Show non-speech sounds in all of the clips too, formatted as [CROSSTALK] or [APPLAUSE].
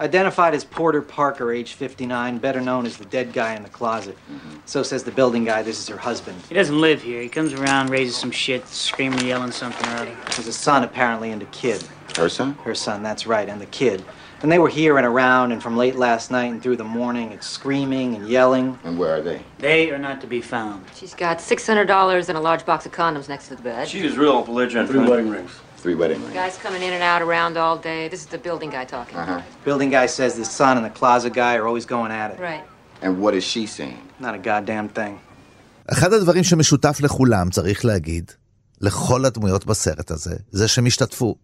Identified as Porter Parker, age 59, better known as the dead guy in the closet. Mm-hmm. So says the building guy, this is her husband. He doesn't live here. He comes around, raises some shit, screaming, yelling something or other. There's a son, apparently, and a kid. Her son? Her son, that's right, and the kid. And they were here and around, and from late last night and through the morning, it's screaming and yelling. And where are they? They are not to be found. She's got $600 and a large box of condoms next to the bed. She is real belligerent. Three wedding rings. Three wedding rings. Guys coming in and out around all day. This is the building guy talking. Uh-huh. Building guy says the son and the closet guy are always going at it. Right. And what is she saying? Not a goddamn thing. אחד הדברים שמשותף לכולם, צריך להגיד, לכל הדמויות בסרט הזה, זה שהם השתתפו,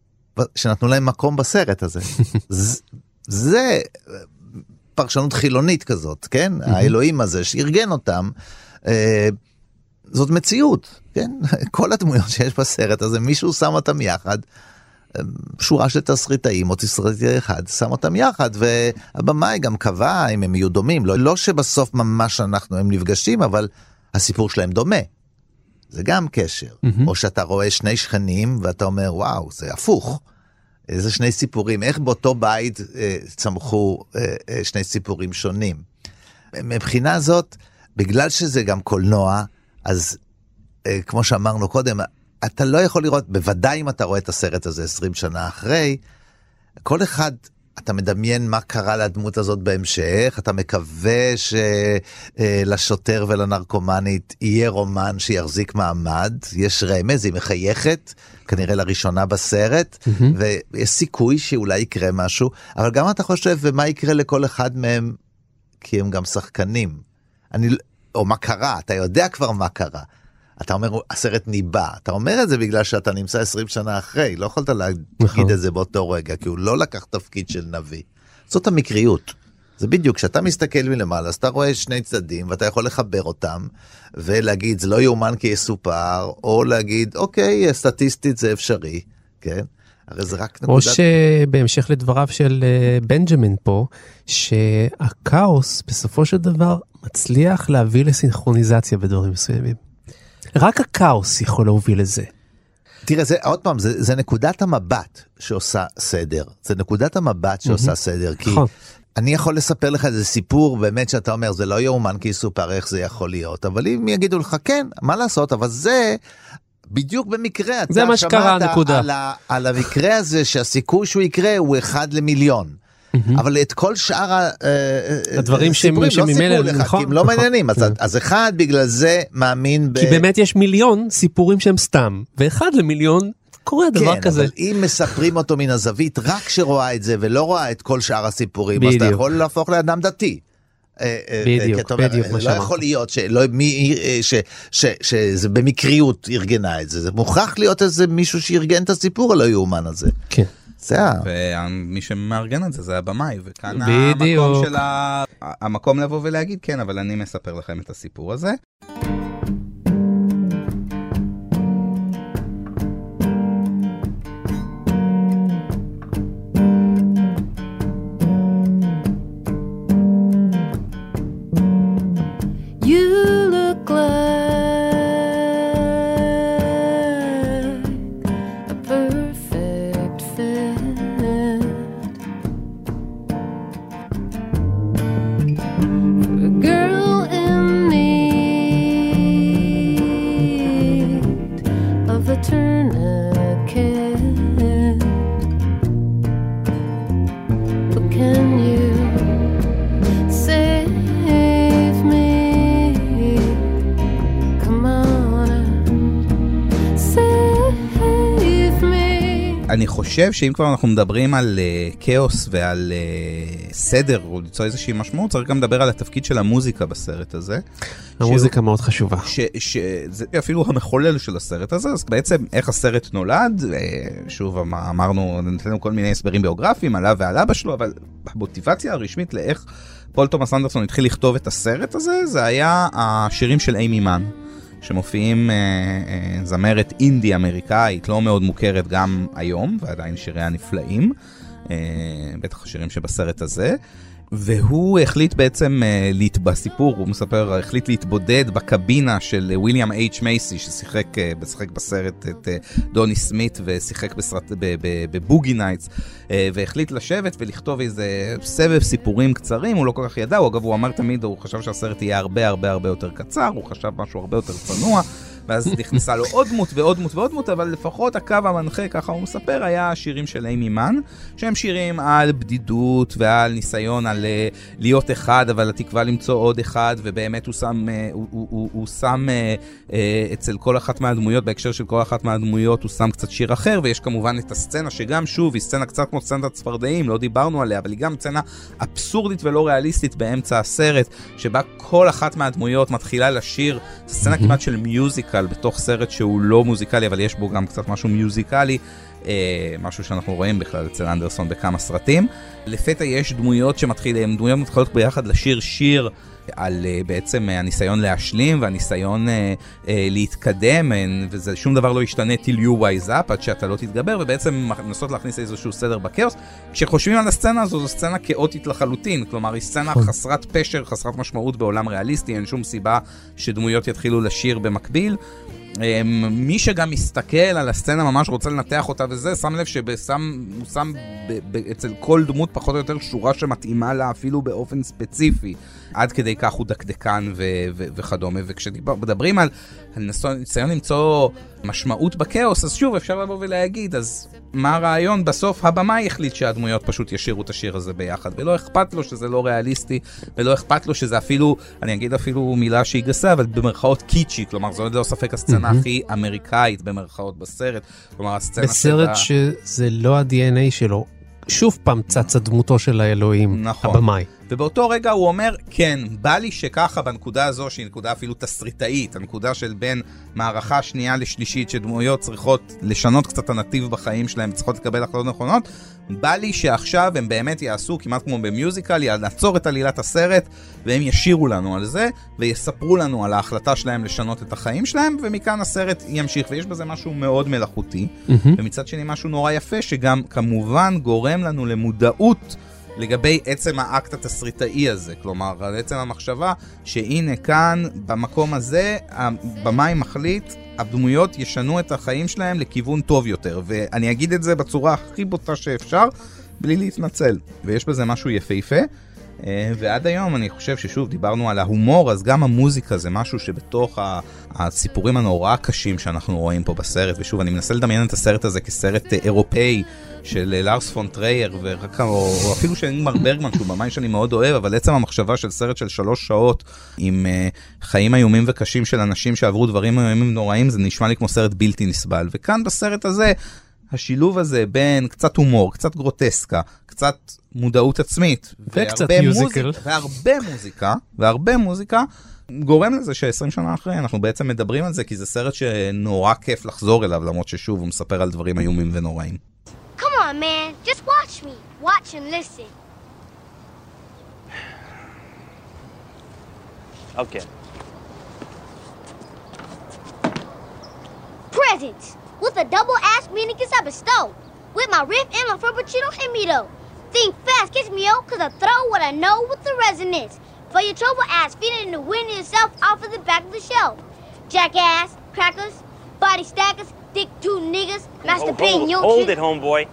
שנתנו להם מקום בסרט הזה. [LAUGHS] זה, זה פרשנות חילונית כזאת, כן? האלוהים הזה שארגן אותם, אה, זאת מציאות, כן? [LAUGHS] כל הדמויות שיש בסרט הזה, מישהו שם אותם יחד. שורה של תסריטאים או תסריטאי אחד שם אותם יחד והבמאי גם קבע אם הם יהיו דומים לא, לא שבסוף ממש אנחנו הם נפגשים אבל הסיפור שלהם דומה. זה גם קשר mm-hmm. או שאתה רואה שני שכנים ואתה אומר וואו זה הפוך. איזה שני סיפורים איך באותו בית אה, צמחו אה, אה, שני סיפורים שונים. מבחינה זאת בגלל שזה גם קולנוע אז אה, כמו שאמרנו קודם אתה לא יכול לראות, בוודאי אם אתה רואה את הסרט הזה 20 שנה אחרי, כל אחד, אתה מדמיין מה קרה לדמות הזאת בהמשך, אתה מקווה שלשוטר ולנרקומנית יהיה רומן שיחזיק מעמד, יש רמז, היא מחייכת, כנראה לראשונה בסרט, mm-hmm. ויש סיכוי שאולי יקרה משהו, אבל גם אתה חושב, ומה יקרה לכל אחד מהם, כי הם גם שחקנים. אני, או מה קרה, אתה יודע כבר מה קרה. אתה אומר הסרט ניבא אתה אומר את זה בגלל שאתה נמצא 20 שנה אחרי לא יכולת להגיד את זה באותו רגע כי הוא לא לקח תפקיד של נביא. זאת המקריות. זה בדיוק כשאתה מסתכל מלמעלה אז אתה רואה שני צדדים ואתה יכול לחבר אותם ולהגיד זה לא יאומן כי יסופר או להגיד אוקיי סטטיסטית זה אפשרי כן. הרי זה רק נקודת... או שבהמשך לדבריו של בנג'מין פה שהכאוס בסופו של דבר מצליח להביא לסינכרוניזציה בדברים מסוימים. רק הכאוס יכול להוביל לזה. תראה, זה עוד פעם, זה, זה נקודת המבט שעושה סדר. זה נקודת המבט שעושה mm-hmm. סדר. כי נכון. אני יכול לספר לך איזה סיפור באמת שאתה אומר, זה לא יאומן כי יסופר איך זה יכול להיות. אבל אם יגידו לך, כן, מה לעשות, אבל זה... בדיוק במקרה, שקרה, נקודה. על, על המקרה הזה שהסיכוי שהוא יקרה הוא אחד למיליון. Mm-hmm. אבל את כל שאר אה, אה, הדברים שממילא, לא סיפרו לך, נכון, כי הם לא נכון. מעניינים, אז, נכון. אז אחד בגלל זה מאמין ב... כי באמת יש מיליון סיפורים שהם סתם, ואחד למיליון קורה דבר כן, כזה. אבל אם מספרים אותו מן הזווית רק שרואה את זה ולא רואה את כל שאר הסיפורים, בדיוק. אז אתה יכול להפוך לאדם דתי. אה, בדיוק, בדיוק מה שאמרת. לא יכול להיות שלא, מי, ש, ש, שזה במקריות ארגנה את זה, זה מוכרח להיות איזה מישהו שארגן את הסיפור הלא יאומן הזה. כן. זה ה... ומי שמארגן את זה זה הבמאי, וכאן בדיוק. המקום של ה... המקום לבוא ולהגיד כן, אבל אני מספר לכם את הסיפור הזה. חושב שאם כבר אנחנו מדברים על uh, כאוס ועל uh, סדר, או ליצור איזושהי משמעות, צריך גם לדבר על התפקיד של המוזיקה בסרט הזה. המוזיקה שהוא, מאוד חשובה. שזה אפילו המחולל של הסרט הזה, אז בעצם איך הסרט נולד, uh, שוב אמ, אמרנו, נתנו כל מיני הסברים ביוגרפיים עליו ועל אבא שלו, אבל המוטיבציה הרשמית לאיך פול תומאס אנדרסון התחיל לכתוב את הסרט הזה, זה היה השירים של אימי מן. שמופיעים אה, אה, זמרת אינדי אמריקאית לא מאוד מוכרת גם היום, ועדיין שיריה נפלאים, אה, בטח השירים שבסרט הזה. והוא החליט בעצם להת... בסיפור, הוא מספר, החליט להתבודד בקבינה של אה, ויליאם אייץ' מייסי, ששיחק שיחק בסרט את אה, דוני סמית ושיחק בסרט, בבוגי נייטס, אה, והחליט לשבת ולכתוב איזה סבב סיפורים קצרים, הוא לא כל כך ידע, הוא אגב, הוא אמר תמיד, הוא חשב שהסרט יהיה הרבה הרבה הרבה יותר קצר, הוא חשב משהו הרבה יותר צנוע. ואז נכנסה לו עוד דמות ועוד דמות ועוד דמות, אבל לפחות הקו המנחה, ככה הוא מספר, היה השירים של אימי מן, שהם שירים על בדידות ועל ניסיון על אה, להיות אחד, אבל התקווה למצוא עוד אחד, ובאמת הוא שם, אה, הוא, הוא, הוא, הוא שם אה, אצל כל אחת מהדמויות, בהקשר של כל אחת מהדמויות, הוא שם קצת שיר אחר, ויש כמובן את הסצנה שגם, שוב, היא סצנה קצת כמו סצנת הצפרדעים, לא דיברנו עליה, אבל היא גם סצנה אבסורדית ולא ריאליסטית באמצע הסרט, שבה כל אחת מהדמויות מתחילה לשיר, זו סצנה כמעט של מיוזיקל בתוך סרט שהוא לא מוזיקלי, אבל יש בו גם קצת משהו מיוזיקלי. אה, משהו שאנחנו רואים בכלל אצל אנדרסון בכמה סרטים. לפתע יש דמויות שמתחילות, דמויות מתחילות ביחד לשיר שיר על uh, בעצם uh, הניסיון להשלים והניסיון uh, uh, להתקדם, uh, וזה שום דבר לא ישתנה till you wise up עד שאתה לא תתגבר, ובעצם מנסות להכניס איזשהו סדר בכאוס. כשחושבים על הסצנה הזו, זו סצנה כאוטית לחלוטין, כלומר היא סצנה חסרת פשר, חסרת משמעות בעולם ריאליסטי, אין שום סיבה שדמויות יתחילו לשיר במקביל. אמ, מי שגם מסתכל על הסצנה ממש רוצה לנתח אותה וזה, שם לב שהוא שם אצל כל דמות פחות או יותר שורה שמתאימה לה אפילו באופן ספציפי. עד כדי כך הוא דקדקן ו, ו, וכדומה. וכשמדברים על ניסיון למצוא משמעות בכאוס, אז שוב אפשר לבוא ולהגיד, אז מה הרעיון? בסוף הבמאי החליט שהדמויות פשוט ישירו את השיר הזה ביחד, ולא אכפת לו שזה לא ריאליסטי, ולא אכפת לו שזה אפילו, אני אגיד אפילו מילה שהיא גסה, אבל במרכאות קיצ'י, כלומר זו ללא ספק הסצנה mm-hmm. הכי אמריקאית במרכאות בסרט. כלומר הסצנה בסרט שבה... שזה לא ה-DNA שלו, שוב פעם צצה דמותו של האלוהים, נכון. הבמאי. ובאותו רגע הוא אומר, כן, בא לי שככה בנקודה הזו, שהיא נקודה אפילו תסריטאית, הנקודה של בין מערכה שנייה לשלישית, שדמויות צריכות לשנות קצת הנתיב בחיים שלהם, צריכות לקבל החלטות נכונות, בא לי שעכשיו הם באמת יעשו, כמעט כמו במיוזיקל, לעצור את עלילת הסרט, והם ישירו לנו על זה, ויספרו לנו על ההחלטה שלהם לשנות את החיים שלהם, ומכאן הסרט ימשיך, ויש בזה משהו מאוד מלאכותי, mm-hmm. ומצד שני משהו נורא יפה, שגם כמובן גורם לנו למודעות. לגבי עצם האקט התסריטאי הזה, כלומר, על עצם המחשבה שהנה כאן, במקום הזה, הבמאי מחליט, הדמויות ישנו את החיים שלהם לכיוון טוב יותר, ואני אגיד את זה בצורה הכי בוטה שאפשר, בלי להתנצל. ויש בזה משהו יפהפה. אה, ועד היום אני חושב ששוב דיברנו על ההומור, אז גם המוזיקה זה משהו שבתוך הסיפורים הנורא קשים שאנחנו רואים פה בסרט, ושוב אני מנסה לדמיין את הסרט הזה כסרט אה, אירופאי של אה, לארס פון טרייר, או, או אפילו של אינגמר ברגמן שהוא במאי שאני מאוד אוהב, אבל עצם המחשבה של סרט של שלוש שעות עם אה, חיים איומים וקשים של אנשים שעברו דברים איומים נוראים, זה נשמע לי כמו סרט בלתי נסבל. וכאן בסרט הזה השילוב הזה בין קצת הומור, קצת גרוטסקה, קצת מודעות עצמית, וקצת מיוזיקל, מוזיק, והרבה מוזיקה, והרבה מוזיקה, גורם לזה ש-20 שנה אחרי אנחנו בעצם מדברים על זה, כי זה סרט שנורא כיף לחזור אליו, למרות ששוב הוא מספר על דברים איומים ונוראים. On, man, just watch me. Watch and listen. Okay. Presents. with a double ass meaning a stove. With my riff and my frappuccino and me though. Think fast, kiss me yo, cause I throw what I know with the resonance. For your trouble ass, feed it in the wind yourself off of the back of the shelf. Jackass, crackers, body stackers, dick two niggas, master oh, pain, yo. Hold it, homeboy.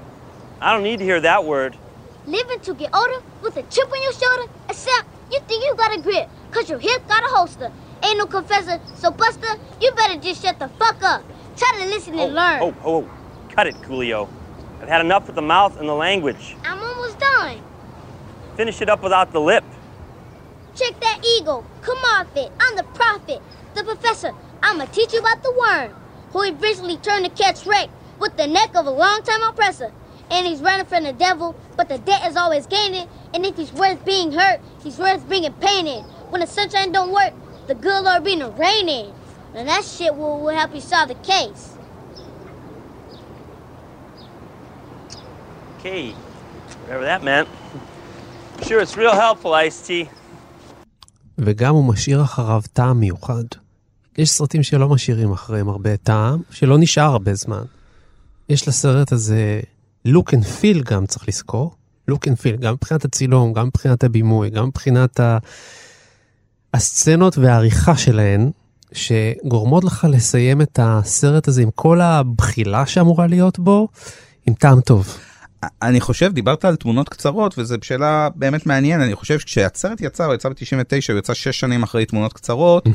I don't need to hear that word. Living to get older with a chip on your shoulder, except you think you got a grip, cause your hip got a holster. Ain't no confessor, so Buster, you better just shut the fuck up. Try to listen and oh, learn. Oh, oh, oh, cut it, Coolio. I've had enough with the mouth and the language. I'm almost done. Finish it up without the lip. Check that eagle. Come off it. I'm the prophet, the professor. I'ma teach you about the worm, who eventually turned to catch wreck with the neck of a long-time oppressor. And he's running from the devil, but the debt is always gaining. And if he's worth being hurt, he's worth bringing pain in. When the sunshine don't work, the good Lord bring the rain in. And that shit will, will help you solve the case. Okay, whatever that meant. Sure, it's real helpful, iced tea. וגם הוא משאיר אחריו טעם מיוחד. יש סרטים שלא משאירים אחריהם הרבה טעם, שלא נשאר הרבה זמן. יש לסרט הזה look and feel גם, צריך לזכור. לוק אנד פיל, גם מבחינת הצילום, גם מבחינת הבימוי, גם מבחינת ה... הסצנות והעריכה שלהן, שגורמות לך לסיים את הסרט הזה עם כל הבחילה שאמורה להיות בו, עם טעם טוב. אני חושב, דיברת על תמונות קצרות, וזו שאלה באמת מעניינת, אני חושב שכשהסרט יצא, הוא יצא ב-99, הוא יצא שש שנים אחרי תמונות קצרות. אה,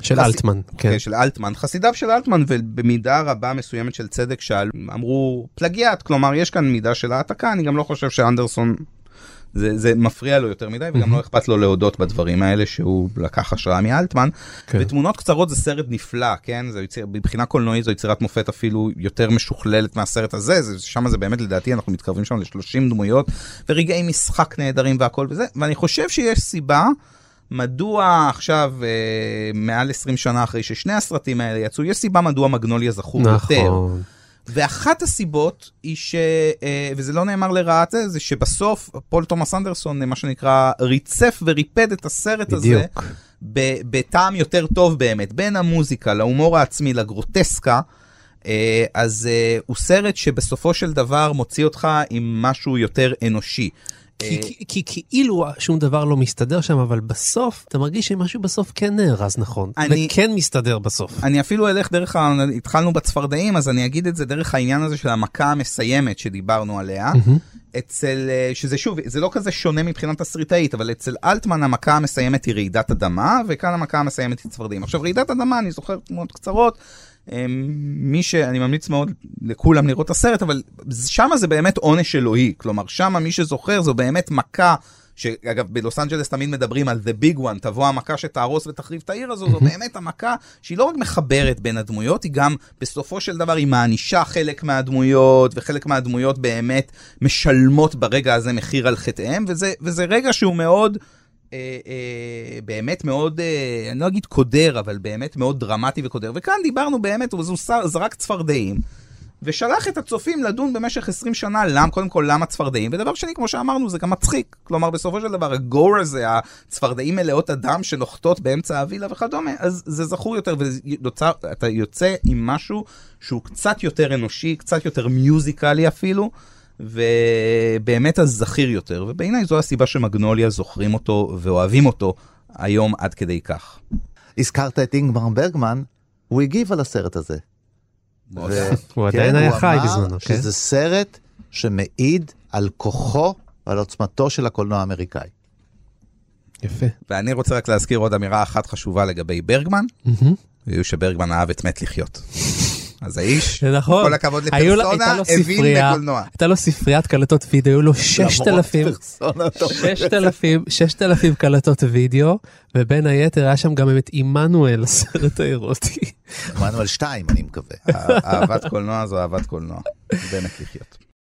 של חס- אלטמן, כן. כן, של אלטמן, חסידיו של אלטמן, ובמידה רבה מסוימת של צדק שאמרו פלגיאט, כלומר יש כאן מידה של העתקה, אני גם לא חושב שאנדרסון, זה, זה מפריע לו יותר מדי, וגם לא אכפת לו להודות בדברים האלה שהוא לקח השראה מאלטמן. כן. ותמונות קצרות זה סרט נפלא, כן? זה יציר, מבחינה קולנועית זו יצירת מופת אפילו יותר משוכללת מהסרט הזה, זה, שם זה באמת לדעתי אנחנו מתקרבים שם ל-30 דמויות, ורגעי משחק נהדרים והכל וזה, ואני חושב שיש סיבה. מדוע עכשיו, אה, מעל 20 שנה אחרי ששני הסרטים האלה יצאו, יש סיבה מדוע מגנוליה זכור יותר. נכון. ואחת הסיבות היא ש... אה, וזה לא נאמר לרעת זה, זה שבסוף פול תומאס אנדרסון, מה שנקרא, ריצף וריפד את הסרט הזה. בדיוק. ב- בטעם יותר טוב באמת, בין המוזיקה להומור העצמי לגרוטסקה, אה, אז אה, הוא סרט שבסופו של דבר מוציא אותך עם משהו יותר אנושי. כי, כי, כאילו שום דבר לא מסתדר שם, אבל בסוף אתה מרגיש שמשהו בסוף כן נארז נכון, אני- וכן מסתדר בסוף. אני אפילו אלך דרך. התחלנו בצפרדעים, אז אני אגיד את זה דרך העניין הזה של המכה המסיימת שדיברנו עליה. אצל, אה, שזה שוב, זה לא כזה שונה מבחינת תסריטאית, אבל אצל אלטמן המכה המסיימת היא רעידת אדמה, וכאן המכה המסיימת היא צפרדעים. עכשיו, רעידת אדמה, אני זוכר תמונות קצרות, אה, מי שאני ממליץ מאוד לכולם לראות את הסרט, אבל שם זה באמת עונש אלוהי. כלומר, שם מי שזוכר זו באמת מכה. שאגב, בלוס אנג'לס תמיד מדברים על the big one, תבוא המכה שתהרוס ותחריב את העיר הזו, זו באמת המכה שהיא לא רק מחברת בין הדמויות, היא גם בסופו של דבר היא מענישה חלק מהדמויות, וחלק מהדמויות באמת משלמות ברגע הזה מחיר על חטאיהם, וזה, וזה רגע שהוא מאוד, אה, אה, באמת מאוד, אה, אני לא אגיד קודר, אבל באמת מאוד דרמטי וקודר. וכאן דיברנו באמת, הוא זרק צפרדעים. ושלח את הצופים לדון במשך 20 שנה, למ, קודם כל למה צפרדעים, ודבר שני, כמו שאמרנו, זה גם מצחיק. כלומר, בסופו של דבר, הגור הזה, הצפרדעים מלאות הדם שנוחתות באמצע הווילה וכדומה, אז זה זכור יותר, ואתה יוצא עם משהו שהוא קצת יותר אנושי, קצת יותר מיוזיקלי אפילו, ובאמת אז זכיר יותר, ובעיניי זו הסיבה שמגנוליה זוכרים אותו ואוהבים אותו היום עד כדי כך. הזכרת את אינגמר ברגמן, הוא הגיב על הסרט הזה. הוא כן, עדיין היה חי בזמנו, כן? שזה סרט שמעיד על כוחו ועל עוצמתו של הקולנוע האמריקאי. יפה. ואני רוצה רק להזכיר עוד אמירה אחת חשובה לגבי ברגמן, והיא שברגמן אהב את מת לחיות. אז האיש, נכון. כל הכבוד לפרסונה, הבין בקולנוע. הייתה לו ספריית קלטות וידאו, היו לו 6,000, פרסונה טובה. 6,000, 6,000 קלטות וידאו, ובין היתר היה שם גם את עמנואל, [LAUGHS] הסרט האירוטי. עמנואל 2, אני מקווה. אהבת קולנוע זו אהבת קולנוע. באמת לחיות.